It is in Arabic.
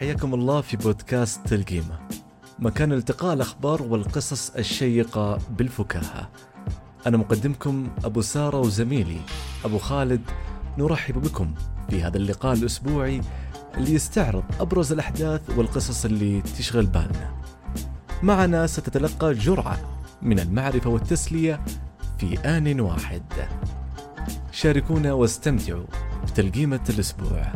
حياكم الله في بودكاست تلقيمة. مكان التقاء الأخبار والقصص الشيقة بالفكاهة. أنا مقدمكم أبو سارة وزميلي أبو خالد. نرحب بكم في هذا اللقاء الأسبوعي اللي يستعرض أبرز الأحداث والقصص اللي تشغل بالنا. معنا ستتلقى جرعة من المعرفة والتسلية في آن واحد. شاركونا واستمتعوا بتلقيمة الأسبوع.